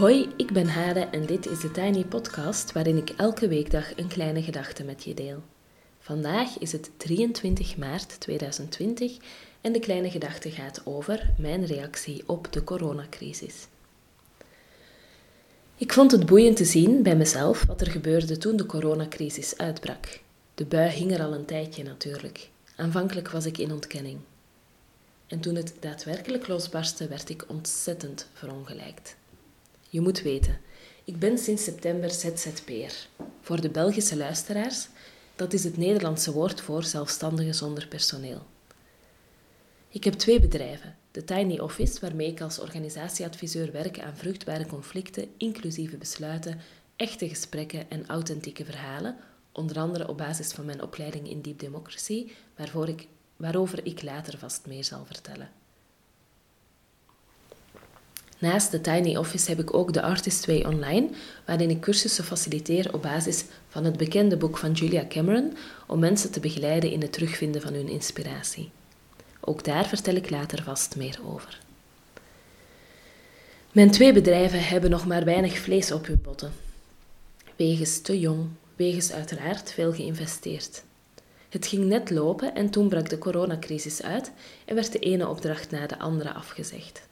Hoi, ik ben Hade en dit is de Tiny Podcast waarin ik elke weekdag een kleine gedachte met je deel. Vandaag is het 23 maart 2020 en de kleine gedachte gaat over mijn reactie op de coronacrisis. Ik vond het boeiend te zien bij mezelf wat er gebeurde toen de coronacrisis uitbrak. De bui hing er al een tijdje natuurlijk. Aanvankelijk was ik in ontkenning. En toen het daadwerkelijk losbarstte, werd ik ontzettend verongelijkt. Je moet weten, ik ben sinds september ZZP'er. Voor de Belgische luisteraars, dat is het Nederlandse woord voor zelfstandige zonder personeel. Ik heb twee bedrijven. De Tiny Office, waarmee ik als organisatieadviseur werk aan vruchtbare conflicten, inclusieve besluiten, echte gesprekken en authentieke verhalen, onder andere op basis van mijn opleiding in Deep Democracy, waarvoor ik, waarover ik later vast meer zal vertellen. Naast de Tiny Office heb ik ook de Artist Way Online, waarin ik cursussen faciliteer op basis van het bekende boek van Julia Cameron om mensen te begeleiden in het terugvinden van hun inspiratie. Ook daar vertel ik later vast meer over. Mijn twee bedrijven hebben nog maar weinig vlees op hun botten. Wegens te jong, wegens uiteraard veel geïnvesteerd. Het ging net lopen en toen brak de coronacrisis uit en werd de ene opdracht na de andere afgezegd.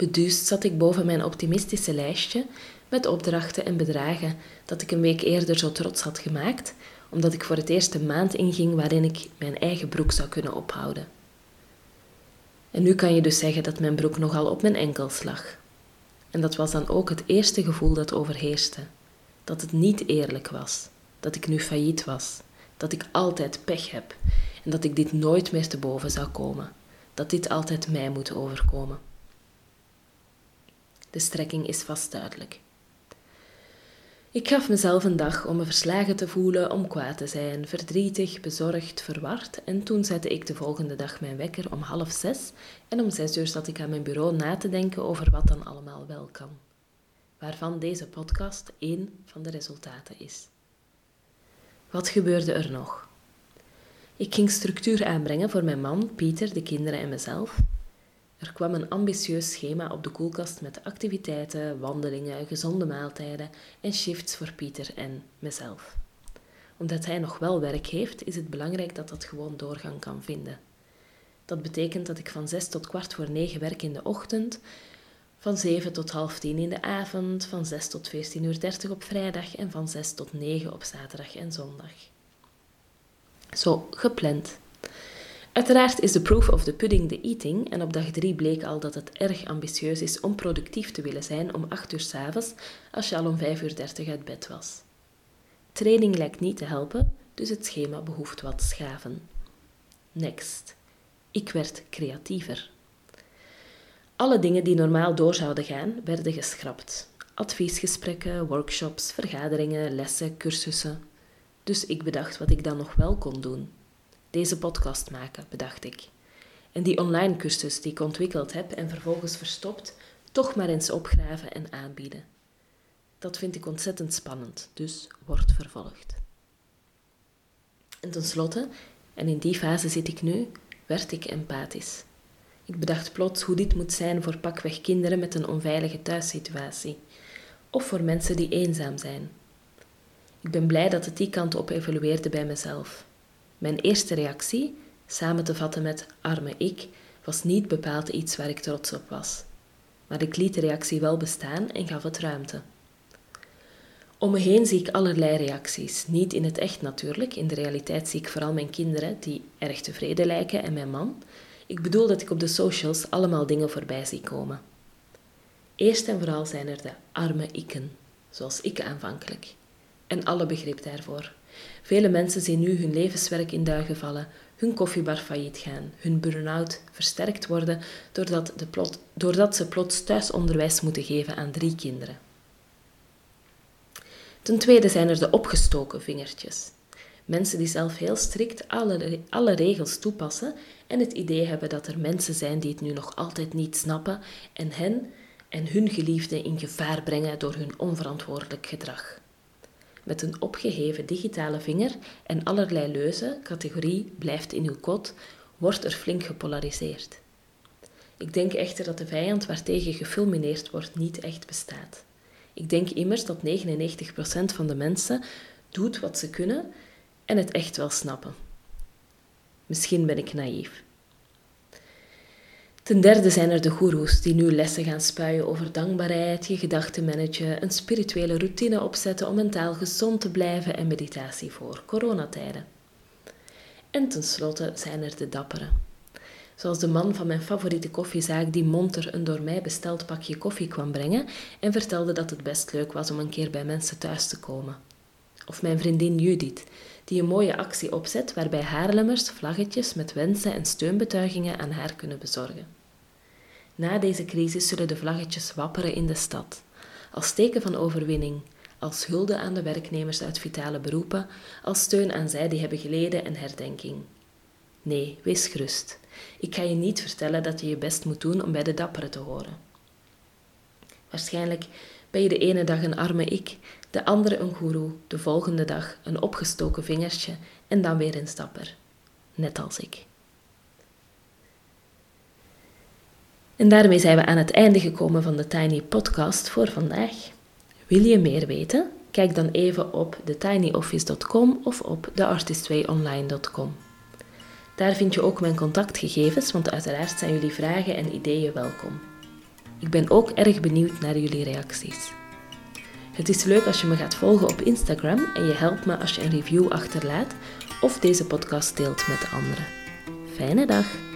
Beduust zat ik boven mijn optimistische lijstje met opdrachten en bedragen dat ik een week eerder zo trots had gemaakt, omdat ik voor het eerst een maand inging waarin ik mijn eigen broek zou kunnen ophouden. En nu kan je dus zeggen dat mijn broek nogal op mijn enkels lag. En dat was dan ook het eerste gevoel dat overheerste: dat het niet eerlijk was, dat ik nu failliet was, dat ik altijd pech heb en dat ik dit nooit meer te boven zou komen, dat dit altijd mij moet overkomen. De strekking is vast duidelijk. Ik gaf mezelf een dag om me verslagen te voelen, om kwaad te zijn, verdrietig, bezorgd, verward. En toen zette ik de volgende dag mijn wekker om half zes en om zes uur zat ik aan mijn bureau na te denken over wat dan allemaal wel kan. Waarvan deze podcast één van de resultaten is. Wat gebeurde er nog? Ik ging structuur aanbrengen voor mijn man, Pieter, de kinderen en mezelf. Er kwam een ambitieus schema op de koelkast met activiteiten, wandelingen, gezonde maaltijden en shifts voor Pieter en mezelf. Omdat hij nog wel werk heeft, is het belangrijk dat dat gewoon doorgang kan vinden. Dat betekent dat ik van zes tot kwart voor negen werk in de ochtend, van zeven tot half tien in de avond, van zes tot veertien uur dertig op vrijdag en van zes tot negen op zaterdag en zondag. Zo gepland. Uiteraard is de proof of the pudding de eating en op dag 3 bleek al dat het erg ambitieus is om productief te willen zijn om 8 uur s'avonds als je al om 5 uur 30 uit bed was. Training lijkt niet te helpen, dus het schema behoeft wat schaven. Next. Ik werd creatiever. Alle dingen die normaal door zouden gaan, werden geschrapt. Adviesgesprekken, workshops, vergaderingen, lessen, cursussen. Dus ik bedacht wat ik dan nog wel kon doen deze podcast maken, bedacht ik. En die online cursus die ik ontwikkeld heb en vervolgens verstopt, toch maar eens opgraven en aanbieden. Dat vind ik ontzettend spannend, dus wordt vervolgd. En tenslotte, en in die fase zit ik nu, werd ik empathisch. Ik bedacht plots hoe dit moet zijn voor pakweg kinderen met een onveilige thuissituatie, of voor mensen die eenzaam zijn. Ik ben blij dat het die kant op evolueerde bij mezelf. Mijn eerste reactie, samen te vatten met arme ik, was niet bepaald iets waar ik trots op was. Maar ik liet de reactie wel bestaan en gaf het ruimte. Om me heen zie ik allerlei reacties. Niet in het echt natuurlijk. In de realiteit zie ik vooral mijn kinderen, die erg tevreden lijken, en mijn man. Ik bedoel dat ik op de socials allemaal dingen voorbij zie komen. Eerst en vooral zijn er de arme ikken, zoals ik aanvankelijk. En alle begrip daarvoor. Vele mensen zien nu hun levenswerk in duigen vallen, hun koffiebar failliet gaan, hun burn-out versterkt worden doordat, de doordat ze plots thuisonderwijs moeten geven aan drie kinderen. Ten tweede zijn er de opgestoken vingertjes. Mensen die zelf heel strikt alle, alle regels toepassen en het idee hebben dat er mensen zijn die het nu nog altijd niet snappen en hen en hun geliefden in gevaar brengen door hun onverantwoordelijk gedrag met een opgeheven digitale vinger en allerlei leuzen, categorie blijft in uw kot, wordt er flink gepolariseerd. Ik denk echter dat de vijand waartegen gefulmineerd wordt niet echt bestaat. Ik denk immers dat 99% van de mensen doet wat ze kunnen en het echt wel snappen. Misschien ben ik naïef. Ten derde zijn er de goeroes die nu lessen gaan spuien over dankbaarheid, je gedachten managen, een spirituele routine opzetten om mentaal gezond te blijven en meditatie voor coronatijden. En tenslotte zijn er de dapperen. Zoals de man van mijn favoriete koffiezaak die monter een door mij besteld pakje koffie kwam brengen en vertelde dat het best leuk was om een keer bij mensen thuis te komen. Of mijn vriendin Judith, die een mooie actie opzet waarbij Haarlemmers vlaggetjes met wensen en steunbetuigingen aan haar kunnen bezorgen. Na deze crisis zullen de vlaggetjes wapperen in de stad, als teken van overwinning, als hulde aan de werknemers uit vitale beroepen, als steun aan zij die hebben geleden en herdenking. Nee, wees gerust. Ik ga je niet vertellen dat je je best moet doen om bij de dapperen te horen. Waarschijnlijk ben je de ene dag een arme ik, de andere een goeroe, de volgende dag een opgestoken vingertje en dan weer een stapper. Net als ik. En daarmee zijn we aan het einde gekomen van de Tiny Podcast voor vandaag. Wil je meer weten? Kijk dan even op thetinyoffice.com of op theartistwayonline.com. Daar vind je ook mijn contactgegevens, want uiteraard zijn jullie vragen en ideeën welkom. Ik ben ook erg benieuwd naar jullie reacties. Het is leuk als je me gaat volgen op Instagram en je helpt me als je een review achterlaat of deze podcast deelt met anderen. Fijne dag!